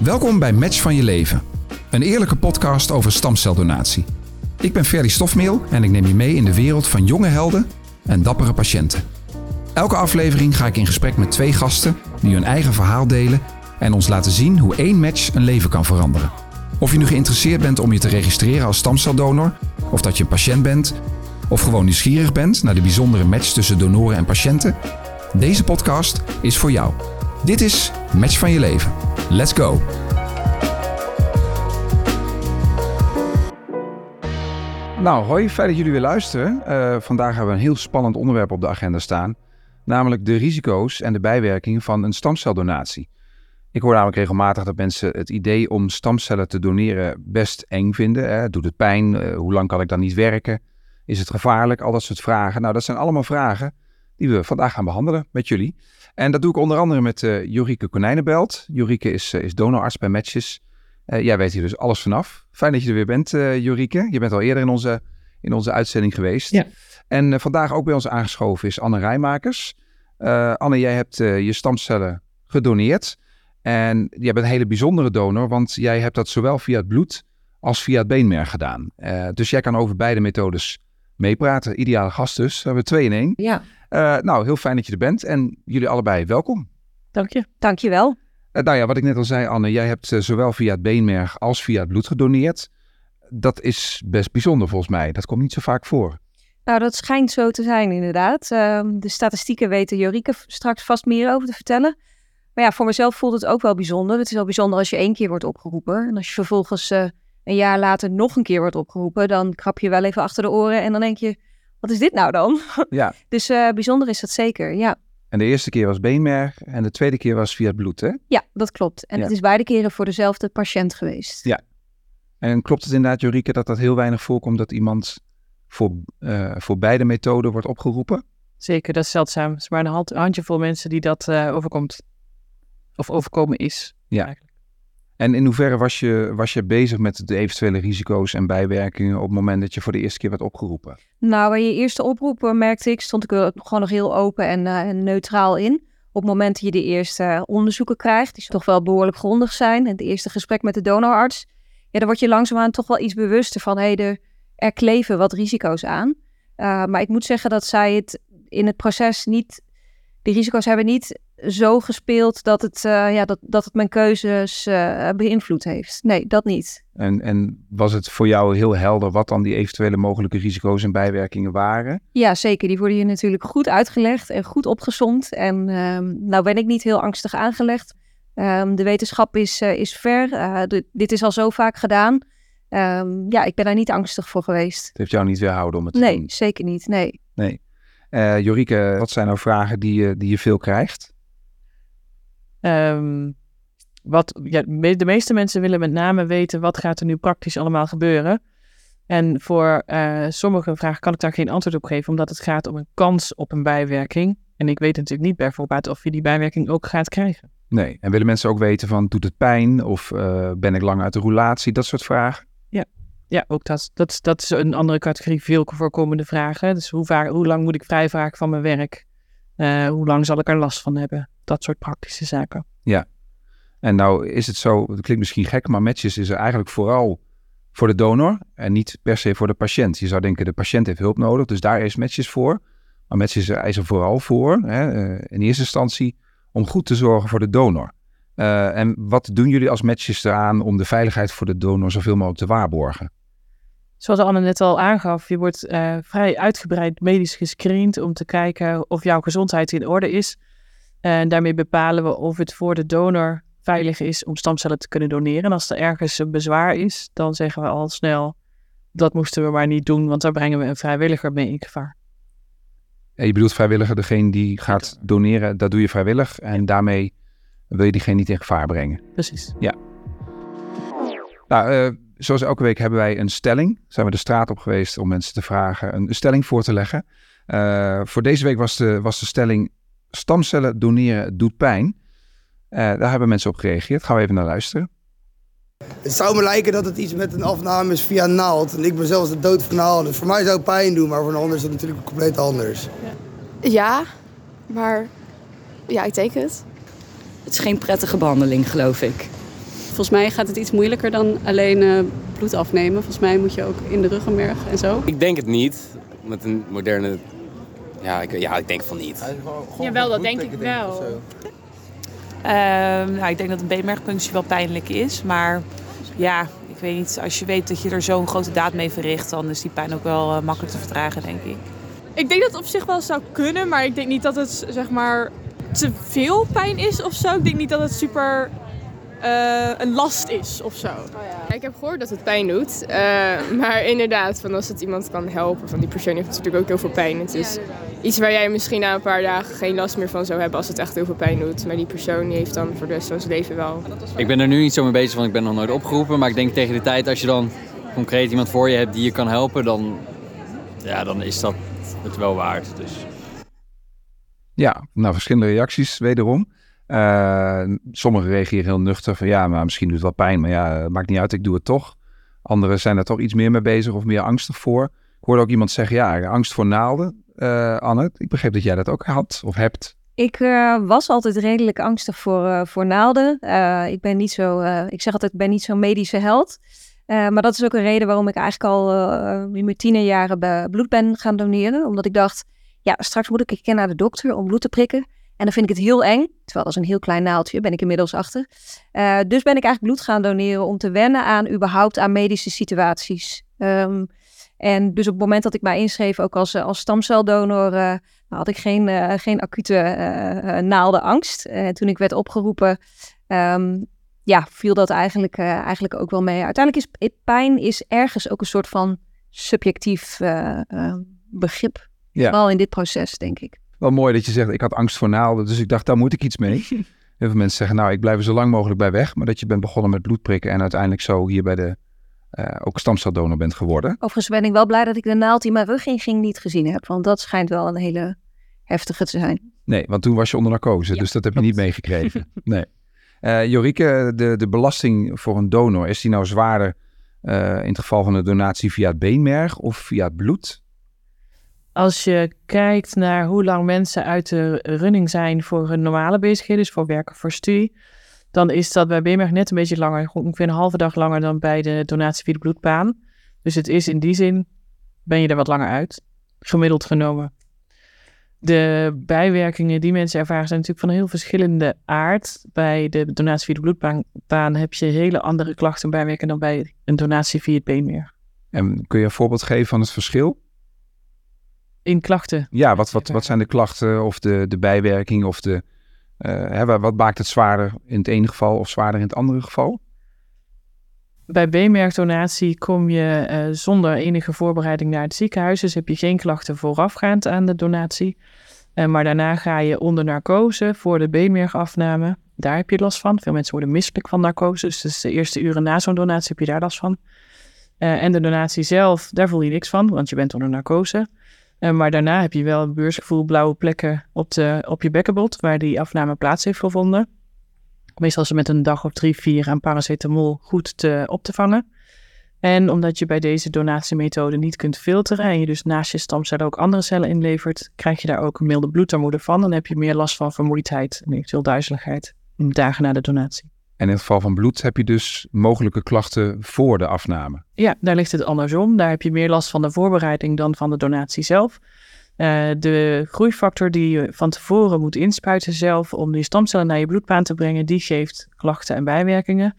Welkom bij Match van je leven. Een eerlijke podcast over stamceldonatie. Ik ben Ferdy Stofmeel en ik neem je mee in de wereld van jonge helden en dappere patiënten. Elke aflevering ga ik in gesprek met twee gasten die hun eigen verhaal delen en ons laten zien hoe één match een leven kan veranderen. Of je nu geïnteresseerd bent om je te registreren als stamceldonor, of dat je een patiënt bent, of gewoon nieuwsgierig bent naar de bijzondere match tussen donoren en patiënten, deze podcast is voor jou. Dit is Match van je leven. Let's go! Nou, hoi, fijn dat jullie weer luisteren. Uh, vandaag hebben we een heel spannend onderwerp op de agenda staan. Namelijk de risico's en de bijwerkingen van een stamceldonatie. Ik hoor namelijk regelmatig dat mensen het idee om stamcellen te doneren best eng vinden. Hè. Doet het pijn? Uh, hoe lang kan ik dan niet werken? Is het gevaarlijk? Al dat soort vragen. Nou, dat zijn allemaal vragen die we vandaag gaan behandelen met jullie. En dat doe ik onder andere met uh, Jorike Konijnenbelt. Jorike is, uh, is donorarts bij Matches. Uh, jij weet hier dus alles vanaf. Fijn dat je er weer bent, Jorike. Je bent al eerder in onze, in onze uitzending geweest. Ja. En vandaag ook bij ons aangeschoven is Anne Rijmakers. Anne, jij hebt je stamcellen gedoneerd. En jij bent een hele bijzondere donor, want jij hebt dat zowel via het bloed als via het beenmerg gedaan. dus jij kan over beide methodes meepraten. Ideale gast dus. We hebben twee in één. Ja. Uh, nou, heel fijn dat je er bent en jullie allebei welkom. Dank je. Dank je wel. Uh, nou ja, wat ik net al zei, Anne, jij hebt uh, zowel via het beenmerg als via het bloed gedoneerd. Dat is best bijzonder volgens mij. Dat komt niet zo vaak voor. Nou, dat schijnt zo te zijn inderdaad. Ehm, de statistieken weten Jorike straks vast meer over te vertellen. Maar ja, voor mezelf voelt het ook wel bijzonder. Het is wel bijzonder als je één keer wordt opgeroepen. En als je vervolgens een jaar later nog een keer wordt opgeroepen, dan krap je wel even achter de oren en dan denk je, wat is dit nou dan? Ja. dus uh, bijzonder is dat zeker, ja. En de eerste keer was beenmerg en de tweede keer was via het bloed, hè? Ja, dat klopt. En ja. het is beide keren voor dezelfde patiënt geweest. Ja. En klopt het inderdaad, Jorike, dat dat heel weinig voorkomt dat iemand voor, uh, voor beide methoden wordt opgeroepen? Zeker, dat is zeldzaam. Het is maar een hand, handjevol mensen die dat uh, overkomt. Of overkomen is. Ja. Eigenlijk. En in hoeverre was je, was je bezig met de eventuele risico's en bijwerkingen op het moment dat je voor de eerste keer werd opgeroepen? Nou, bij je eerste oproep merkte ik, stond ik er gewoon nog heel open en, uh, en neutraal in. Op het moment dat je de eerste onderzoeken krijgt, die toch wel behoorlijk grondig zijn, het eerste gesprek met de donorarts, ja, dan word je langzaamaan toch wel iets bewuster van, hé, hey, er, kleven wat risico's aan. Maar ik moet zeggen dat zij het in het proces niet, die risico's hebben niet zo gespeeld dat het, uh, ja, dat, dat het mijn keuzes uh, beïnvloed heeft. Nee, dat niet. En, en was het voor jou heel helder wat dan die eventuele mogelijke risico's en bijwerkingen waren? Ja, zeker. Die worden je natuurlijk goed uitgelegd en goed opgezomd. En um, nou ben ik niet heel angstig aangelegd. Um, de wetenschap is, uh, is ver. De, dit is al zo vaak gedaan. Um, ja, ik ben daar niet angstig voor geweest. Het heeft jou niet weerhouden om het nee, te doen? Nee, zeker niet. Nee. Nee. Jorike, wat zijn nou vragen die je, die je veel krijgt? Um, wat, ja, de meeste mensen willen met name weten wat gaat er nu praktisch allemaal gebeuren. En voor uh, sommige vragen kan ik daar geen antwoord op geven, omdat het gaat om een kans op een bijwerking. En ik weet natuurlijk niet bijvoorbeeld of je die bijwerking ook gaat krijgen. Nee, en willen mensen ook weten van doet het pijn of uh, ben ik lang uit de roulatie, dat soort vragen? Ja, ja ook dat, dat, dat is een andere categorie veel voorkomende vragen. Dus hoe, vaak, hoe lang moet ik vrijvragen van mijn werk? Uh, hoe lang zal ik er last van hebben? Dat soort praktische zaken. Ja, en nou is het zo, het klinkt misschien gek, maar matches is er eigenlijk vooral voor de donor en niet per se voor de patiënt. Je zou denken, de patiënt heeft hulp nodig, dus daar is matches voor. Maar matches is er vooral voor, hè, in eerste instantie, om goed te zorgen voor de donor. Uh, en wat doen jullie als matches eraan om de veiligheid voor de donor zoveel mogelijk te waarborgen? Zoals Anne net al aangaf, je wordt uh, vrij uitgebreid medisch gescreend om te kijken of jouw gezondheid in orde is. En daarmee bepalen we of het voor de donor veilig is om stamcellen te kunnen doneren. En als er ergens een bezwaar is, dan zeggen we al snel, dat moesten we maar niet doen, want daar brengen we een vrijwilliger mee in gevaar. En je bedoelt vrijwilliger, degene die gaat doneren, dat doe je vrijwillig. En daarmee wil je diegene niet in gevaar brengen. Precies. Ja. Nou, uh, zoals elke week hebben wij een stelling. Zijn we de straat op geweest om mensen te vragen een, stelling voor te leggen. Uh, voor deze week was de, was de stelling stamcellen doneren doet pijn. Uh, daar hebben mensen op gereageerd. Gaan we even naar luisteren. Het zou me lijken dat het iets met een afname is via naald. En ik ben zelfs de dood van naald. Dus voor mij zou het pijn doen, maar voor een ander is het natuurlijk compleet anders. Ja, maar ja, ik teken het. Het is geen prettige behandeling, geloof ik. Volgens mij gaat het iets moeilijker dan alleen uh, bloed afnemen. Volgens mij moet je ook in de ruggenmerg en zo. Ik denk het niet. Met een moderne... Ja, ik, ja, ik denk van niet. Jawel, dat denk ik wel. Uh, nou, ik denk dat een beenmergpunctie wel pijnlijk is. Maar ja, ik weet niet. Als je weet dat je er zo'n grote daad mee verricht... dan is die pijn ook wel uh, makkelijk te verdragen, denk ik. Ik denk dat het op zich wel zou kunnen. Maar ik denk niet dat het, zeg maar te veel pijn is of zo. Ik denk niet dat het super uh, een last is of zo. Oh, ja. Ik heb gehoord dat het pijn doet. Uh, maar inderdaad, van als het iemand kan helpen, van die persoon heeft natuurlijk ook heel veel pijn. Het is iets waar jij misschien na een paar dagen geen last meer van zou hebben als het echt heel veel pijn doet. Maar die persoon die heeft dan voor de rest van zijn leven wel. Ik ben er nu niet zo mee bezig, want ik ben nog nooit opgeroepen. Maar ik denk tegen de tijd als je dan concreet iemand voor je hebt die je kan helpen, dan, ja, dan is dat het wel waard. Dus. Ja, nou verschillende reacties wederom. Uh, sommigen reageren heel nuchter van ja, maar misschien doet het wel pijn, maar ja, maakt niet uit, ik doe het toch. Anderen zijn er toch iets meer mee bezig of meer angstig voor. Ik hoorde ook iemand zeggen, ja, angst voor naalden. Uh, Anne, ik begreep dat jij dat ook had of hebt. Ik uh, was altijd redelijk angstig voor, voor naalden. ik ben niet zo, ik zeg altijd, ik ben niet zo'n medische held. maar dat is ook een reden waarom ik eigenlijk al in mijn tienerjaren bloed ben gaan doneren. Omdat ik dacht, ja, straks moet ik een keer naar de dokter om bloed te prikken. En dan vind ik het heel eng. Terwijl dat is een heel klein naaldje, ben ik inmiddels achter. Uh, dus ben ik eigenlijk bloed gaan doneren om te wennen aan überhaupt aan medische situaties. Um, en dus op het moment dat ik mij inschreef, ook als, als stamceldonor, uh, had ik geen, uh, geen acute naaldenangst. En toen ik werd opgeroepen, um, ja, viel dat eigenlijk, eigenlijk ook wel mee. Uiteindelijk is pijn is ergens ook een soort van subjectief begrip. Ja. Vooral in dit proces, denk ik wel mooi dat je zegt, ik had angst voor naalden, dus ik dacht, daar moet ik iets mee. Heel veel mensen zeggen, nou, ik blijf er zo lang mogelijk bij weg. Maar dat je bent begonnen met bloedprikken en uiteindelijk zo hier bij de uh, ook stamceldonor bent geworden. Overigens ben ik wel blij dat ik de naald die mijn rug in ging niet gezien heb. Want dat schijnt wel een hele heftige te zijn. Nee, want toen was je onder narcose, dus dat heb je niet meegekregen. nee. Uh, Jorike, de, de belasting voor een donor, is die nou zwaarder uh, in het geval van een donatie via het beenmerg of via het bloed? Als je kijkt naar hoe lang mensen uit de running zijn voor hun normale bezigheden, dus voor werken voor studie, dan is dat bij BMR net een beetje langer, ongeveer een halve dag langer dan bij de donatie via de bloedbaan. Dus het is in die zin, ben je er wat langer uit, gemiddeld genomen. De bijwerkingen die mensen ervaren zijn natuurlijk van heel verschillende aard. Bij de donatie via de bloedbaan heb je hele andere klachten en bijwerkingen dan bij een donatie via het beenmerg. En kun je een voorbeeld geven van het verschil? In klachten. Ja, wat, wat, wat zijn de klachten of de, de bijwerking of de, uh, hè, wat maakt het zwaarder in het ene geval of zwaarder in het andere geval? Bij B-merkdonatie kom je uh, zonder enige voorbereiding naar het ziekenhuis, dus heb je geen klachten voorafgaand aan de donatie. Uh, maar daarna ga je onder narcose voor de B-merkafname. Daar heb je last van. Veel mensen worden misselijk van narcose, dus, dus de eerste uren na zo'n donatie heb je daar last van. en de donatie zelf, daar voel je niks van, want je bent onder narcose. Uh, maar daarna heb je wel een beursgevoel blauwe plekken op, de, op je bekkenbot, waar die afname plaats heeft gevonden. Meestal is het met een dag of drie, vier aan paracetamol goed te, op te vangen. En omdat je bij deze donatiemethode niet kunt filteren en je dus naast je stamcellen ook andere cellen inlevert, krijg je daar ook milde bloedarmoede van. Dan heb je meer last van vermoeidheid en eventueel duizeligheid dagen na de donatie. En in het geval van bloed heb je dus mogelijke klachten voor de afname. Ja, daar ligt het andersom. Daar heb je meer last van de voorbereiding dan van de donatie zelf. Uh, de groeifactor die je van tevoren moet inspuiten zelf om die stamcellen naar je bloedbaan te brengen, die geeft klachten en bijwerkingen.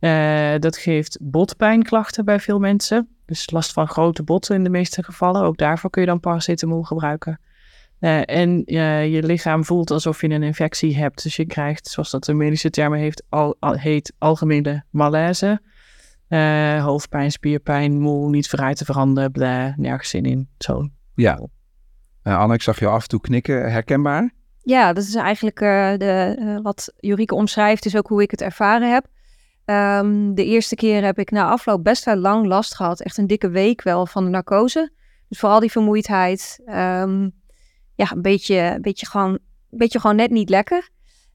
Uh, dat geeft botpijnklachten bij veel mensen. Dus last van grote botten in de meeste gevallen. Ook daarvoor kun je dan paracetamol gebruiken. Uh, en uh, je lichaam voelt alsof je een infectie hebt. Dus je krijgt, zoals dat de medische termen heeft, al, al, heet algemene malaise. Uh, hoofdpijn, spierpijn, moe, niet vooruit te veranderen, bla, nergens zin in. Zo. Ja. Anne, ik zag je af en toe knikken. Herkenbaar? Ja, dat is eigenlijk de, wat Jurike omschrijft, is ook hoe ik het ervaren heb. Um, de eerste keer heb ik na afloop best wel lang last gehad. Echt een dikke week wel van de narcose. Dus vooral die vermoeidheid. Um, ja, een beetje, een beetje, gewoon, een beetje gewoon net niet lekker.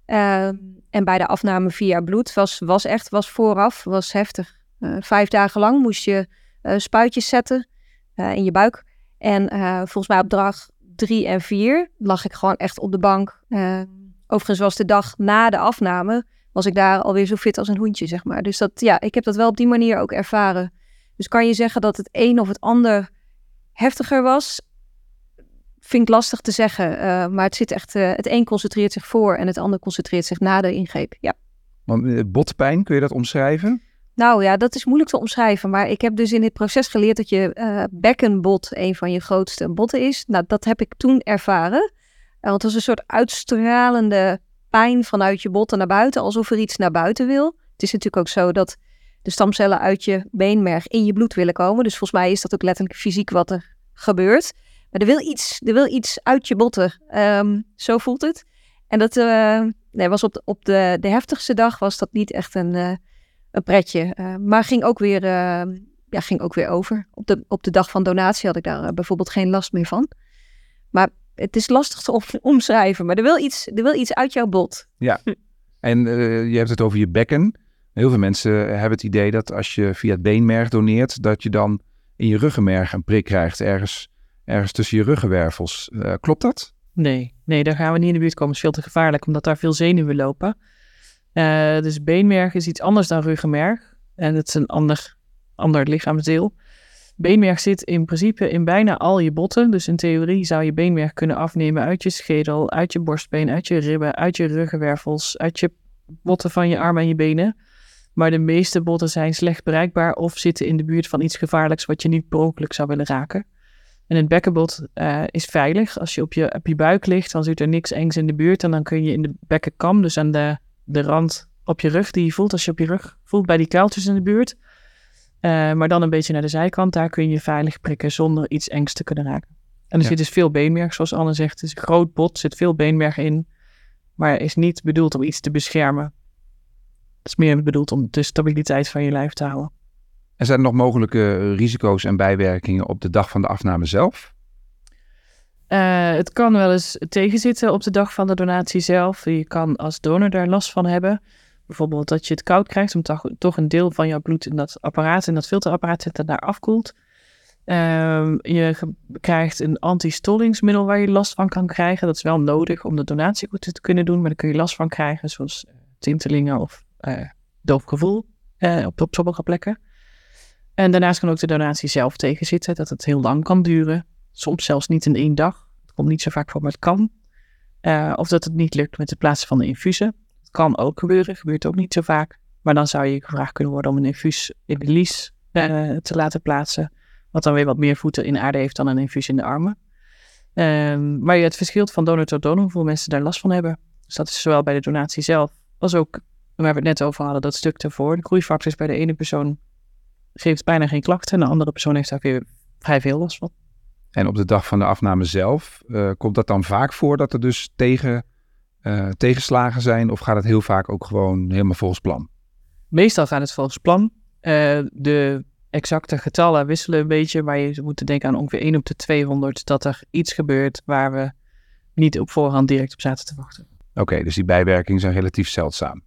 Ehm, en bij de afname via bloed was, was echt, was vooraf, was heftig. Uh, vijf dagen lang moest je uh, spuitjes zetten uh, in je buik. En volgens mij op dag drie en vier lag ik gewoon echt op de bank. overigens was de dag na de afname, was ik daar alweer zo fit als een hoentje, zeg maar. Dus dat, ja, ik heb dat wel op die manier ook ervaren. Dus kan je zeggen dat het een of het ander heftiger was? Vind ik lastig te zeggen. Uh, maar het zit echt, uh, het een concentreert zich voor en het ander concentreert zich na de ingreep. Ja. Want uh, botpijn, kun je dat omschrijven? Nou ja, dat is moeilijk te omschrijven. Maar ik heb dus in dit proces geleerd dat je bekkenbot een van je grootste botten is. Nou, dat heb ik toen ervaren. want het was een soort uitstralende pijn vanuit je botten naar buiten, alsof er iets naar buiten wil. Het is natuurlijk ook zo dat de stamcellen uit je beenmerg in je bloed willen komen. Dus volgens mij is dat ook letterlijk fysiek wat er gebeurt. Maar er wil iets, er wil iets uit je botten. Ehm, zo voelt het. En dat uh, nee, was op, de, op de, de heftigste dag was dat niet echt een, uh, een pretje. Uh, maar ging ook, weer, ehm, ja, ging ook weer over. Op de, op de dag van donatie had ik daar bijvoorbeeld geen last meer van. Maar het is lastig te om, omschrijven. Maar er wil, iets, er wil iets uit jouw bot. Ja. En je hebt het over je bekken. Heel veel mensen hebben het idee dat als je via het beenmerg doneert, dat je dan in je ruggenmerg een prik krijgt, ergens, ergens tussen je ruggenwervels. Uh, klopt dat? Nee, nee, daar gaan we niet in de buurt komen. Is veel te gevaarlijk, omdat daar veel zenuwen lopen. Uh, dus beenmerg is iets anders dan ruggenmerg. En het is een ander, ander lichaamsdeel. Beenmerg zit in principe in bijna al je botten. Dus in theorie zou je beenmerg kunnen afnemen uit je schedel, uit je borstbeen, uit je ribben, uit je ruggenwervels, uit je botten van je armen en je benen. Maar de meeste botten zijn slecht bereikbaar of zitten in de buurt van iets gevaarlijks wat je niet per zou willen raken. En het bekkenbot uh, is veilig. Als je op, je op je buik ligt, dan zit er niks engs in de buurt. En dan kun je in de bekkenkam, dus aan de, de rand op je rug, die je voelt als je op je rug voelt bij die kuiltjes in de buurt. Uh, maar dan een beetje naar de zijkant, daar kun je veilig prikken zonder iets engs te kunnen raken. En er zit dus veel beenmerg, zoals Anne zegt. Het is een groot bot, zit veel beenmerg in. Maar is niet bedoeld om iets te beschermen. Het is meer bedoeld om de stabiliteit van je lijf te houden. En zijn er nog mogelijke risico's en bijwerkingen op de dag van de afname zelf? Uh, het kan wel eens tegenzitten op de dag van de donatie zelf. Je kan als donor daar last van hebben. Bijvoorbeeld dat je het koud krijgt, omdat toch, een deel van jouw bloed in dat apparaat, in dat filterapparaat zit en daar afkoelt. Uh, je krijgt een antistollingsmiddel waar je last van kan krijgen. Dat is wel nodig om de donatie goed te kunnen doen, maar daar kun je last van krijgen, zoals tintelingen of uh, doof gevoel uh, op, op sommige plekken. En daarnaast kan ook de donatie zelf tegenzitten, dat het heel lang kan duren. Soms zelfs niet in één dag. Het komt niet zo vaak voor, maar het kan. Uh, of dat het niet lukt met het plaatsen van de infusen. Het kan ook gebeuren, gebeurt ook niet zo vaak. Maar dan zou je gevraagd kunnen worden om een infuus in de lies uh, te laten plaatsen. Wat dan weer wat meer voeten in aarde heeft dan een infuus in de armen. Uh, maar het verschilt van donor tot donor hoeveel mensen daar last van hebben. Dus dat is zowel bij de donatie zelf als ook waar we het net over hadden, dat stuk ervoor. De groeifactor is bij de ene persoon geeft bijna geen klachten en de andere persoon heeft daar weer vrij veel last van. En op de dag van de afname zelf, uh, komt dat dan vaak voor dat er dus tegen, uh, tegenslagen zijn of gaat het heel vaak ook gewoon helemaal volgens plan? Meestal gaat het volgens plan. Uh, de exacte getallen wisselen een beetje, maar je moet denken aan ongeveer 1 op de 200 dat er iets gebeurt waar we niet op voorhand direct op zaten te wachten. Oké, okay, dus die bijwerkingen zijn relatief zeldzaam.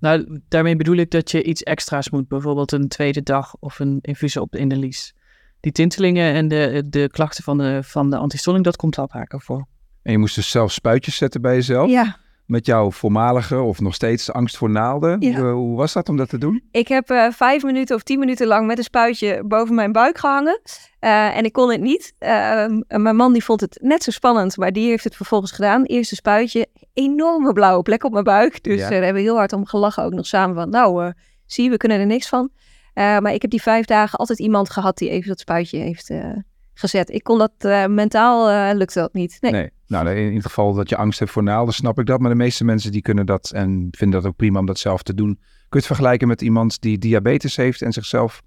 Nou, daarmee bedoel ik dat je iets extra's moet, bijvoorbeeld een tweede dag of een infusie op de lies. Die tintelingen en de, de klachten van de, van de antistolling, dat komt wel vaker voor. En je moest dus zelf spuitjes zetten bij jezelf? Ja met jouw voormalige of nog steeds angst voor naalden. Ja. Hoe, hoe, was dat om dat te doen? Ik heb uh, vijf minuten of tien minuten lang met een spuitje boven mijn buik gehangen. Uh, en ik kon het niet. Uh, mijn man die vond het net zo spannend, maar die heeft het vervolgens gedaan. Eerste spuitje, enorme blauwe plek op mijn buik. Dus ja. daar hebben we heel hard om gelachen ook nog samen van, nou zie je, we kunnen er niks van. maar ik heb die vijf dagen altijd iemand gehad die even dat spuitje heeft gezet. Ik kon dat uh, mentaal uh, lukte dat niet. Nee. nee. Nou, in ieder geval dat je angst hebt voor naalden, snap ik dat. Maar de meeste mensen die kunnen dat en vinden dat ook prima om dat zelf te doen. Kun je het vergelijken met iemand die diabetes heeft en zichzelf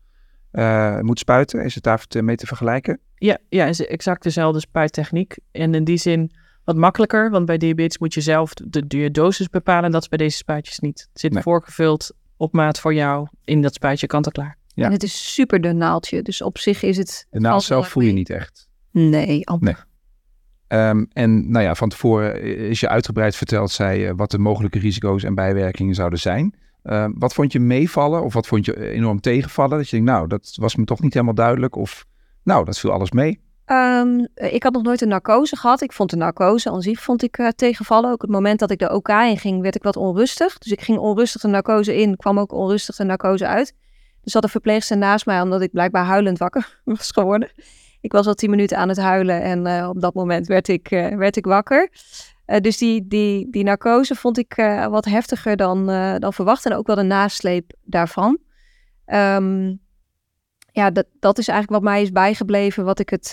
uh, moet spuiten? Is het daar mee te vergelijken? Ja, ja, is exact dezelfde spuittechniek. En in die zin wat makkelijker, want bij diabetes moet je zelf de, de dosis bepalen. Dat is bij deze spuitjes niet. Het zit nee. voorgevuld op maat voor jou in dat spuitje kant-en-klaar. Ja. En het is super dun naaldje, dus op zich is het... De naald zelf voel je niet echt? Nee, amper. Nee. Um, en nou ja, van tevoren is je uitgebreid verteld, zij, uh, wat de mogelijke risico's en bijwerkingen zouden zijn. Uh, wat vond je meevallen of wat vond je enorm tegenvallen? Dat je denkt, nou, dat was me toch niet helemaal duidelijk. Of, nou, dat viel alles mee. Ehm, ik had nog nooit een narcose gehad. Ik vond de narcose aan zich vond ik, uh, tegenvallen. Ook het moment dat ik de OK in ging, werd ik wat onrustig. Dus ik ging onrustig de narcose in, kwam ook onrustig de narcose uit. Dus zat een verpleegster naast mij, omdat ik blijkbaar huilend wakker was geworden. Ik was al tien minuten aan het huilen en uh, op dat moment werd ik, uh, werd ik wakker. dus die, die, die narcose vond ik wat heftiger dan, dan verwacht en ook wel de nasleep daarvan. Um, ja, dat, dat is eigenlijk wat mij is bijgebleven, wat ik, het,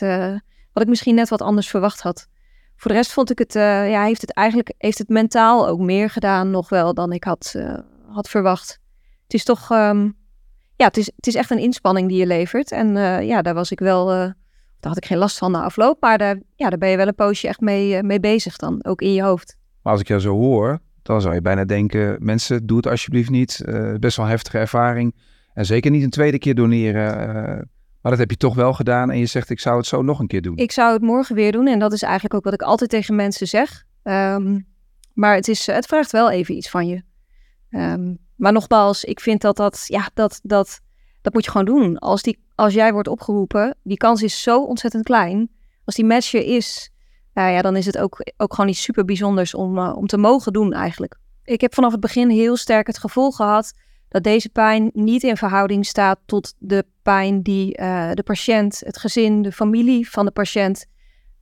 wat ik misschien net wat anders verwacht had. Voor de rest vond ik het, ja, heeft het eigenlijk heeft het mentaal ook meer gedaan nog wel dan ik had, had verwacht. Het is toch, um, ja, het is, het is echt een inspanning die je levert. En ja, daar was ik wel, daar had ik geen last van na afloop, maar daar, ja, daar ben je wel een poosje echt mee, mee bezig dan, ook in je hoofd. Maar als ik jou zo hoor, dan zou je bijna denken, mensen, doe het alsjeblieft niet. best wel een heftige ervaring en zeker niet een tweede keer doneren. Maar dat heb je toch wel gedaan en je zegt ik zou het zo nog een keer doen. Ik zou het morgen weer doen en dat is eigenlijk ook wat ik altijd tegen mensen zeg. Um, maar het, is, het vraagt wel even iets van je. Um, maar nogmaals, ik vind dat dat, ja, dat, dat, dat moet je gewoon doen. Als, die, als jij wordt opgeroepen, die kans is zo ontzettend klein. Als die match er is, nou ja, dan is het ook, ook gewoon iets super bijzonders om, uh, om te mogen doen eigenlijk. Ik heb vanaf het begin heel sterk het gevoel gehad dat deze pijn niet in verhouding staat tot de pijn die uh, de patiënt, het gezin, de familie van de patiënt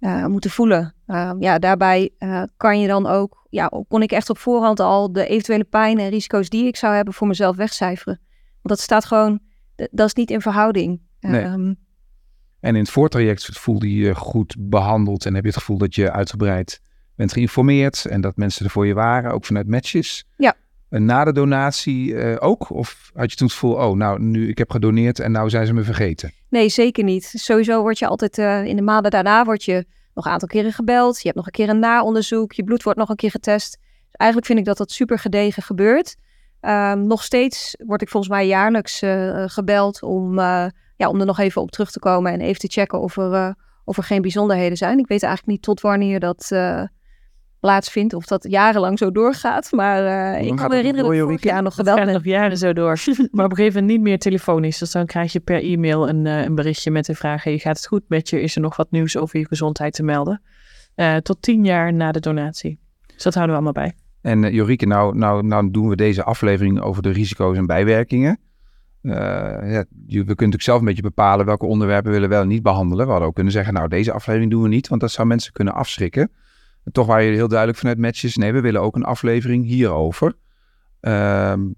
uh, moeten voelen. Uh, ja, daarbij kan je dan ook, ja, kon ik echt op voorhand al de eventuele pijn en risico's die ik zou hebben voor mezelf wegcijferen. Want dat staat gewoon, dat is niet in verhouding. Nee. Um, en in het voortraject voelde je je goed behandeld en heb je het gevoel dat je uitgebreid bent geïnformeerd en dat mensen er voor je waren, ook vanuit matches. Ja, na de donatie uh, ook? Of had je toen het gevoel, oh, nou, nu ik heb gedoneerd en nou zijn ze me vergeten? Nee, zeker niet. Sowieso word je altijd uh, in de maanden daarna word je nog een aantal keren gebeld. Je hebt nog een keer een naonderzoek. Je bloed wordt nog een keer getest. Dus eigenlijk vind ik dat dat super gedegen gebeurt. Um, nog steeds word ik volgens mij jaarlijks uh, gebeld om, ja, om er nog even op terug te komen en even te checken of er, of er geen bijzonderheden zijn. Ik weet eigenlijk niet tot wanneer dat plaatsvindt. Of dat jarenlang zo doorgaat. Maar uh, ik kan me herinneren dat vorig jaar nog geweld nog jaren zo door. maar op een gegeven moment niet meer telefonisch. Dus dan krijg je per e-mail een, uh, een berichtje met de vraag... Hey, gaat het goed met je? Is er nog wat nieuws over je gezondheid te melden? Uh, tot tien jaar na de donatie. Dus dat houden we allemaal bij. En uh, Jorike, nou, nou, nou doen we deze aflevering over de risico's en bijwerkingen. ja, je, we kunnen natuurlijk zelf een beetje bepalen welke onderwerpen we willen wel en niet behandelen. We hadden ook kunnen zeggen, nou deze aflevering doen we niet, want dat zou mensen kunnen afschrikken. Toch waren jullie heel duidelijk vanuit matches. Nee, we willen ook een aflevering hierover. Um,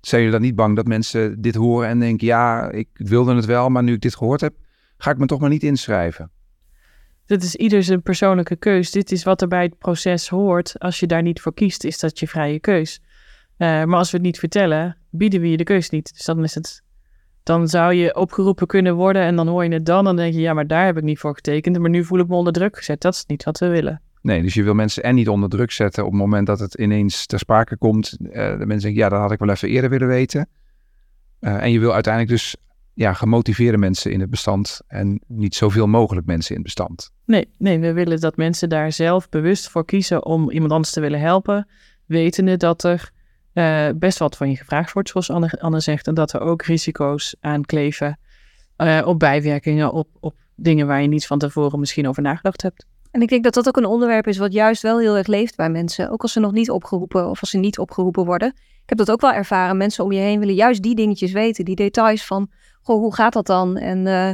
zijn jullie dan niet bang dat mensen dit horen en denken: ja, ik wilde het wel, maar nu ik dit gehoord heb, ga ik me toch maar niet inschrijven? Dit is ieder zijn persoonlijke keus. Dit is wat er bij het proces hoort. Als je daar niet voor kiest, is dat je vrije keus. Uh, maar als we het niet vertellen, bieden we je de keus niet. Dus dan is het. Dan zou je opgeroepen kunnen worden en dan hoor je het dan. Dan denk je, ja, maar daar heb ik niet voor getekend. Maar nu voel ik me onder druk gezet. Dat is niet wat we willen. Nee, dus je wil mensen en niet onder druk zetten op het moment dat het ineens ter sprake komt. Uh, de mensen denken, ja, dat had ik wel even eerder willen weten. Uh, en je wil uiteindelijk dus ja, gemotiveerde mensen in het bestand en niet zoveel mogelijk mensen in het bestand. Nee, nee, we willen dat mensen daar zelf bewust voor kiezen om iemand anders te willen helpen. Wetende dat er uh, best wat van je gevraagd wordt, zoals Anne, Anne zegt. En dat er ook risico's aankleven op bijwerkingen, op, op dingen waar je niet van tevoren misschien over nagedacht hebt. En ik denk dat dat ook een onderwerp is wat juist wel heel erg leeft bij mensen. Ook als ze nog niet opgeroepen of als ze niet opgeroepen worden. Ik heb dat ook wel ervaren. Mensen om je heen willen juist die dingetjes weten. Die details van, goh, hoe gaat dat dan? En uh,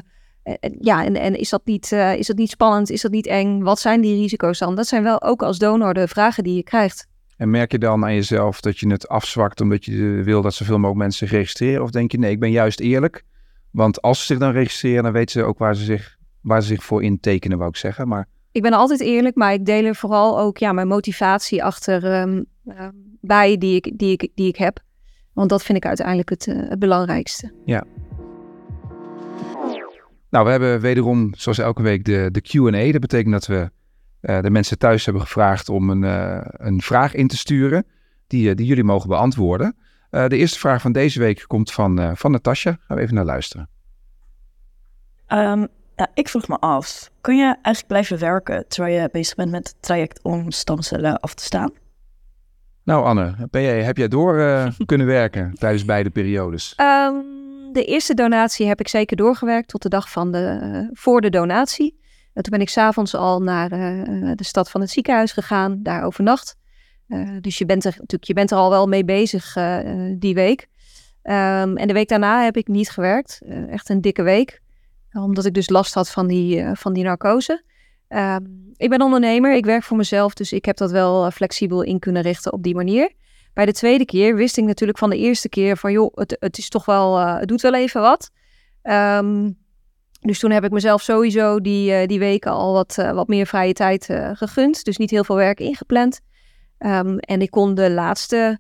ja, en, is, dat niet, uh, is dat niet spannend? Is dat niet eng? Wat zijn die risico's dan? Dat zijn wel ook als donor de vragen die je krijgt. En merk je dan aan jezelf dat je het afzwakt omdat je wil dat zoveel mogelijk mensen zich registreren? Of denk je, nee, ik ben juist eerlijk. Want als ze zich dan registreren, dan weten ze ook waar ze zich, waar ze zich voor intekenen, wou ik zeggen. Maar ik ben altijd eerlijk, maar ik deel er vooral ook ja, mijn motivatie achter um, uh, bij die ik, die, ik, die ik heb. Want dat vind ik uiteindelijk het, uh, het belangrijkste. Ja. Nou, we hebben wederom, zoals elke week, de, de QA. Dat betekent dat we uh, de mensen thuis hebben gevraagd om een, een vraag in te sturen. Die, die jullie mogen beantwoorden. de eerste vraag van deze week komt van, van Natasja. Gaan we even naar luisteren. Um, ja, ik vroeg me af, kun je eigenlijk blijven werken terwijl je bezig bent met het traject om stamcellen af te staan? Nou Anne, ben jij, heb jij door uh, kunnen werken tijdens beide periodes? Um, de eerste donatie heb ik zeker doorgewerkt tot de dag van de, uh, voor de donatie. toen ben ik s'avonds al naar de stad van het ziekenhuis gegaan, daar overnacht. dus je bent, er, natuurlijk, je bent er al wel mee bezig die week. Ehm, en de week daarna heb ik niet gewerkt. echt een dikke week. Omdat ik dus last had van die, van die narcose. Ehm, ik ben ondernemer, ik werk voor mezelf, dus ik heb dat wel flexibel in kunnen richten op die manier. Bij de tweede keer wist ik natuurlijk van de eerste keer van joh, het, het is toch wel, uh, het doet wel even wat. Um, dus toen heb ik mezelf sowieso die, uh, die weken al wat, uh, wat meer vrije tijd gegund. Dus niet heel veel werk ingepland. Um, en ik kon de laatste,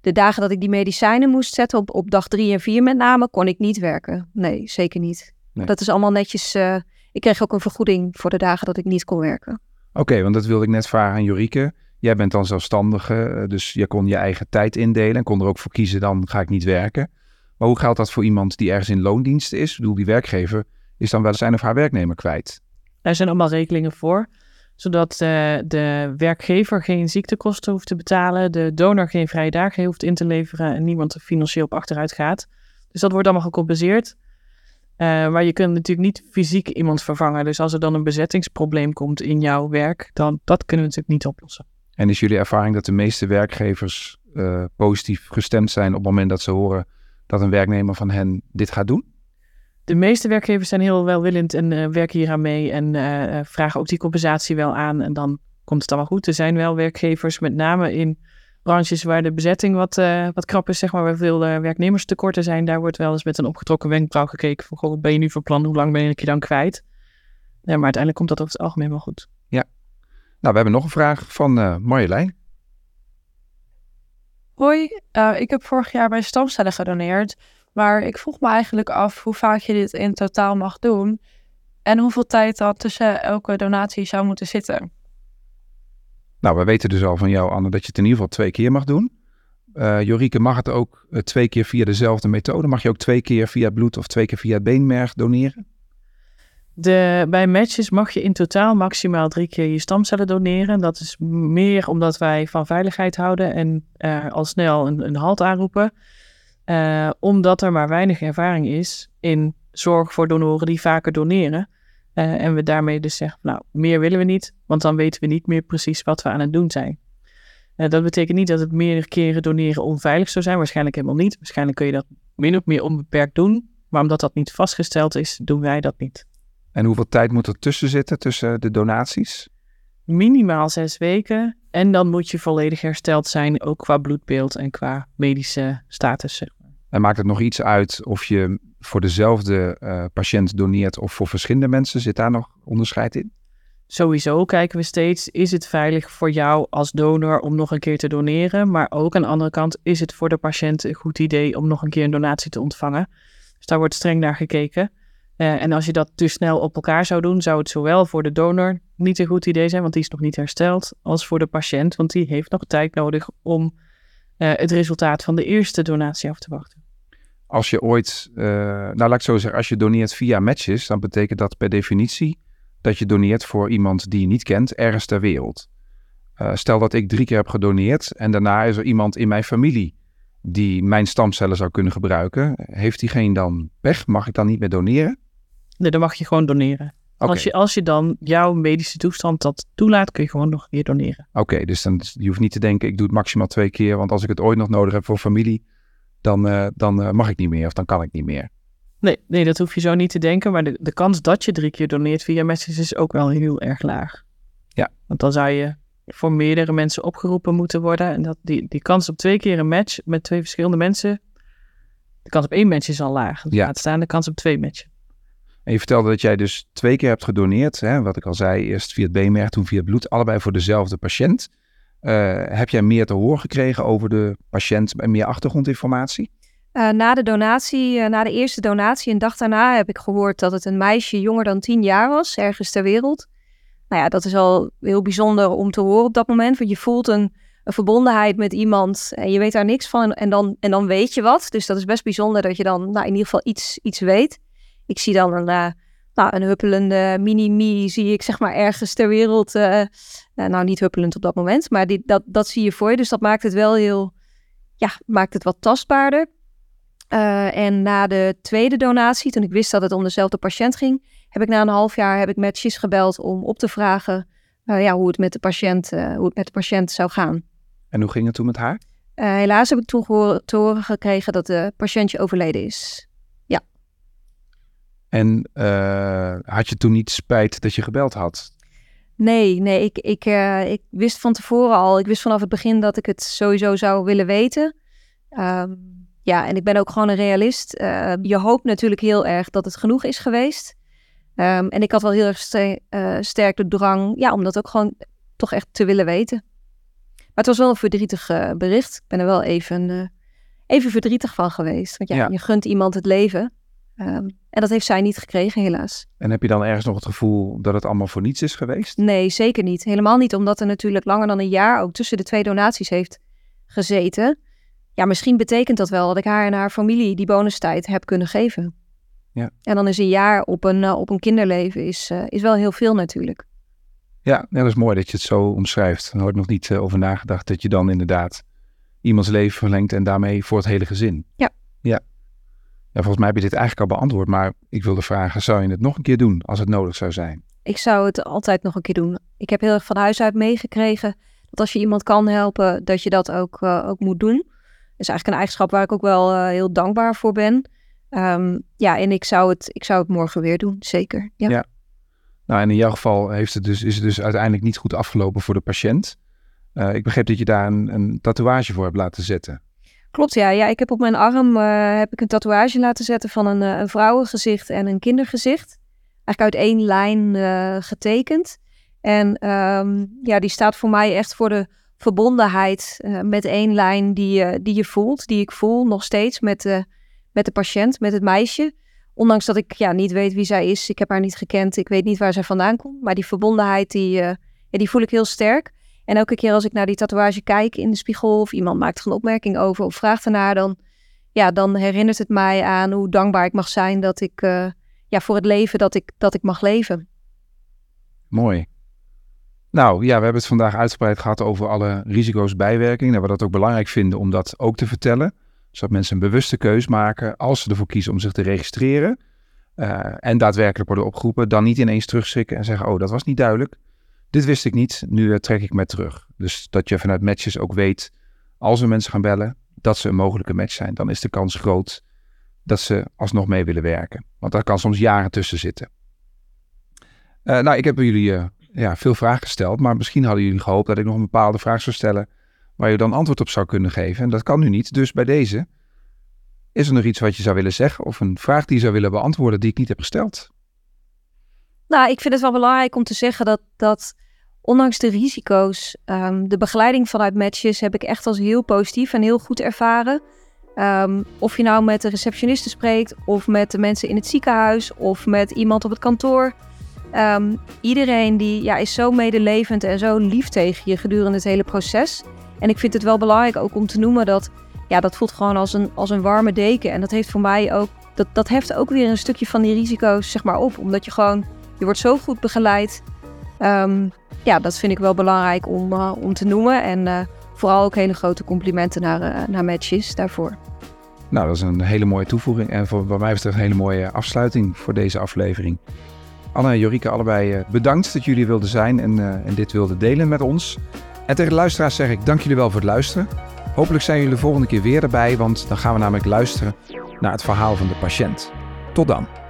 de dagen dat ik die medicijnen moest zetten, op, op dag drie en vier met name, kon ik niet werken. Nee, zeker niet. Nee. Dat is allemaal netjes. ik kreeg ook een vergoeding voor de dagen dat ik niet kon werken. Oké, okay, want dat wilde ik net vragen aan Jorike. Jij bent dan zelfstandige, eh, dus je kon je eigen tijd indelen en kon er ook voor kiezen, dan ga ik niet werken. Maar hoe geldt dat voor iemand die ergens in loondienst is? Ik bedoel, die werkgever is dan wel zijn of haar werknemer kwijt. Er zijn allemaal regelingen voor, zodat uh, de werkgever geen ziektekosten hoeft te betalen, de donor geen vrije dagen hoeft in te leveren en niemand er financieel op achteruit gaat. Dus dat wordt allemaal gecompenseerd. Uh, maar je kunt natuurlijk niet fysiek iemand vervangen. Dus als er dan een bezettingsprobleem komt in jouw werk, dan dat kunnen we natuurlijk niet oplossen. En is jullie ervaring dat de meeste werkgevers uh, positief gestemd zijn op het moment dat ze horen dat een werknemer van hen dit gaat doen? De meeste werkgevers zijn heel welwillend en uh, werken hier aan mee en uh, vragen ook die compensatie wel aan. En dan komt het allemaal goed. Er zijn wel werkgevers, met name in branches waar de bezetting wat, wat krap is, zeg maar, waar veel werknemerstekorten zijn. Daar wordt wel eens met een opgetrokken wenkbrauw gekeken van, goh, wat ben je nu van plan? Hoe lang ben ik je dan kwijt? Ja, maar uiteindelijk komt dat over het algemeen wel goed. Ja, nou, we hebben nog een vraag van uh, Marjolein. Hoi, uh, ik heb vorig jaar bij stamcellen gedoneerd. Maar ik vroeg me eigenlijk af hoe vaak je dit in totaal mag doen. En hoeveel tijd dat tussen elke donatie zou moeten zitten. Nou, we weten dus al van jou, Anne, dat je het in ieder geval twee keer mag doen. Uh, Jorike, mag het ook twee keer via dezelfde methode? Mag je ook twee keer via bloed of twee keer via beenmerg doneren? De, bij matches mag je in totaal maximaal drie keer je stamcellen doneren. Dat is meer omdat wij van veiligheid houden en uh, al snel een, een halt aanroepen. Omdat er maar weinig ervaring is in zorg voor donoren die vaker doneren. Uh, en we daarmee dus zeggen, nou, meer willen we niet, want dan weten we niet meer precies wat we aan het doen zijn. dat betekent niet dat het meerdere keren doneren onveilig zou zijn. Waarschijnlijk helemaal niet. Waarschijnlijk kun je dat min of meer onbeperkt doen. Maar omdat dat niet vastgesteld is, doen wij dat niet. En hoeveel tijd moet er tussen zitten, tussen de donaties? Minimaal zes weken. En dan moet je volledig hersteld zijn, ook qua bloedbeeld en qua medische status. En maakt het nog iets uit of je voor dezelfde uh, patiënt doneert of voor verschillende mensen? Zit daar nog onderscheid in? Sowieso kijken we steeds, is het veilig voor jou als donor om nog een keer te doneren? Maar ook aan de andere kant, is het voor de patiënt een goed idee om nog een keer een donatie te ontvangen? Dus daar wordt streng naar gekeken. Uh, en als je dat te snel op elkaar zou doen, zou het zowel voor de donor niet een goed idee zijn, want die is nog niet hersteld, als voor de patiënt, want die heeft nog tijd nodig om uh, het resultaat van de eerste donatie af te wachten. Als je ooit, uh, nou laat ik zo zeggen, als je doneert via matches, dan betekent dat per definitie dat je doneert voor iemand die je niet kent, ergens ter wereld. stel dat ik drie keer heb gedoneerd en daarna is er iemand in mijn familie die mijn stamcellen zou kunnen gebruiken. Heeft diegene dan pech? Mag ik dan niet meer doneren? Nee, dan mag je gewoon doneren. Als, je, als je dan jouw medische toestand dat toelaat, kun je gewoon nog weer doneren. Oké, dus dan, je hoeft niet te denken, ik doe het maximaal twee keer. Want als ik het ooit nog nodig heb voor familie, dan, uh, dan uh, mag ik niet meer of dan kan ik niet meer. Nee, nee, dat hoef je zo niet te denken. Maar de, de kans dat je drie keer doneert via messages is ook wel heel erg laag. Ja. Want dan zou je voor meerdere mensen opgeroepen moeten worden. En dat, die, die kans op twee keer een match met twee verschillende mensen, de kans op één match is al laag. Dus ja. Laat staan de kans op twee matchen. En je vertelde dat jij dus twee keer hebt gedoneerd. Hè? Wat ik al zei, eerst via het beenmerg, toen via het bloed. Allebei voor dezelfde patiënt. Uh, heb jij meer te horen gekregen over de patiënt en meer achtergrondinformatie? Uh, na de donatie, uh, na de eerste donatie, een dag daarna, heb ik gehoord dat het een meisje jonger dan tien jaar was, ergens ter wereld. Nou ja, dat is al heel bijzonder om te horen op dat moment. Want je voelt een, verbondenheid met iemand en je weet daar niks van. En dan, en dan weet je wat. Dus dat is best bijzonder dat je dan nou, in ieder geval iets, iets weet. Ik zie dan een, nou, een huppelende mini-me, zie ik zeg maar ergens ter wereld. Uh, nou, niet huppelend op dat moment, maar die, dat, dat zie je voor je. Dus dat maakt het wel heel, ja, maakt het wat tastbaarder. Eh, en na de tweede donatie, toen ik wist dat het om dezelfde patiënt ging, heb ik na een half jaar heb ik met gebeld om op te vragen uh, ja, hoe, het met de patiënt, hoe het met de patiënt zou gaan. En hoe ging het toen met haar? helaas heb ik toen te horen gekregen dat de patiëntje overleden is. En had je toen niet spijt dat je gebeld had? Nee, nee, ik, ik, ik wist van tevoren al, ik wist vanaf het begin dat ik het sowieso zou willen weten. Um, ja, en ik ben ook gewoon een realist. Uh, je hoopt natuurlijk heel erg dat het genoeg is geweest. Um, en ik had wel heel erg st uh, sterk de drang, ja, om dat ook gewoon toch echt te willen weten. Maar het was wel een verdrietig bericht. Ik ben er wel even, even verdrietig van geweest. Want ja, ja, je gunt iemand het leven. Um, en dat heeft zij niet gekregen, helaas. En heb je dan ergens nog het gevoel dat het allemaal voor niets is geweest? Nee, zeker niet. Helemaal niet, omdat er natuurlijk langer dan een jaar ook tussen de twee donaties heeft gezeten ja, misschien betekent dat wel dat ik haar en haar familie die bonustijd heb kunnen geven. Ja. En dan is een jaar op een, uh, op een kinderleven is, uh, is wel heel veel natuurlijk. Ja, dat is mooi dat je het zo omschrijft. Er wordt nog niet uh, over nagedacht dat je dan inderdaad iemands leven verlengt en daarmee voor het hele gezin. Ja. Ja. Ja, volgens mij heb je dit eigenlijk al beantwoord, maar ik wilde vragen, zou je het nog een keer doen als het nodig zou zijn? Ik zou het altijd nog een keer doen. Ik heb heel erg van huis uit meegekregen dat als je iemand kan helpen, dat je dat ook, ook moet doen is eigenlijk een eigenschap waar ik ook wel uh, heel dankbaar voor ben. Um, ja, en ik zou, het, ik zou het morgen weer doen, zeker. Ja. ja. Nou, en in jouw geval heeft het dus, is het dus uiteindelijk niet goed afgelopen voor de patiënt. Uh, ik begreep dat je daar een, een, tatoeage voor hebt laten zetten. Klopt, ja. ja ik heb op mijn arm uh, heb ik een tatoeage laten zetten van een, een vrouwengezicht en een kindergezicht. Eigenlijk uit één lijn getekend. En um, ja, die staat voor mij echt voor de verbondenheid met één lijn die, die je voelt, die ik voel nog steeds met, met de patiënt, met het meisje. Ondanks dat ik ja, niet weet wie zij is, ik heb haar niet gekend, ik weet niet waar zij vandaan komt. Maar die verbondenheid, die, ja, die voel ik heel sterk. En elke keer als ik naar die tatoeage kijk in de spiegel of iemand maakt er een opmerking over of vraagt ernaar, dan, ja, dan herinnert het mij aan hoe dankbaar ik mag zijn dat ik, ja, voor het leven dat ik, dat ik mag leven. Mooi. Nou ja, we hebben het vandaag uitgebreid gehad over alle risico's, bijwerkingen. Dat we dat ook belangrijk vinden om dat ook te vertellen. Zodat mensen een bewuste keus maken als ze ervoor kiezen om zich te registreren. Uh, en daadwerkelijk worden opgeroepen. Dan niet ineens terugschrikken en zeggen, oh dat was niet duidelijk. Dit wist ik niet, nu uh, trek ik me terug. Dus dat je vanuit matches ook weet, als we mensen gaan bellen, dat ze een mogelijke match zijn. Dan is de kans groot dat ze alsnog mee willen werken. Want daar kan soms jaren tussen zitten. Uh, nou, ik heb jullie ja, veel vragen gesteld. Maar misschien hadden jullie gehoopt dat ik nog een bepaalde vraag zou stellen. waar je dan antwoord op zou kunnen geven. En dat kan nu niet. Dus bij deze. Is er nog iets wat je zou willen zeggen? Of een vraag die je zou willen beantwoorden die ik niet heb gesteld? Nou, ik vind het wel belangrijk om te zeggen dat, dat ondanks de risico's, um, de begeleiding vanuit matches heb ik echt als heel positief en heel goed ervaren. Um, of je nou met de receptioniste spreekt, of met de mensen in het ziekenhuis, of met iemand op het kantoor. Um, iedereen die, ja, is zo medelevend en zo lief tegen je gedurende het hele proces. En ik vind het wel belangrijk ook om te noemen dat ja, dat voelt gewoon als een, als een warme deken. En dat heeft voor mij ook, dat, dat heft ook weer een stukje van die risico's zeg maar op. Omdat je gewoon, je wordt zo goed begeleid. Um, ja, dat vind ik wel belangrijk om, uh, om te noemen. En uh, vooral ook hele grote complimenten naar, uh, naar Matches daarvoor. Nou, dat is een hele mooie toevoeging. En voor, wat mij betreft een hele mooie afsluiting voor deze aflevering. Anne en Jorike, allebei eh, bedankt dat jullie wilden zijn en, en dit wilden delen met ons. En tegen de luisteraars zeg ik dank jullie wel voor het luisteren. Hopelijk zijn jullie de volgende keer weer erbij, want dan gaan we namelijk luisteren naar het verhaal van de patiënt. Tot dan.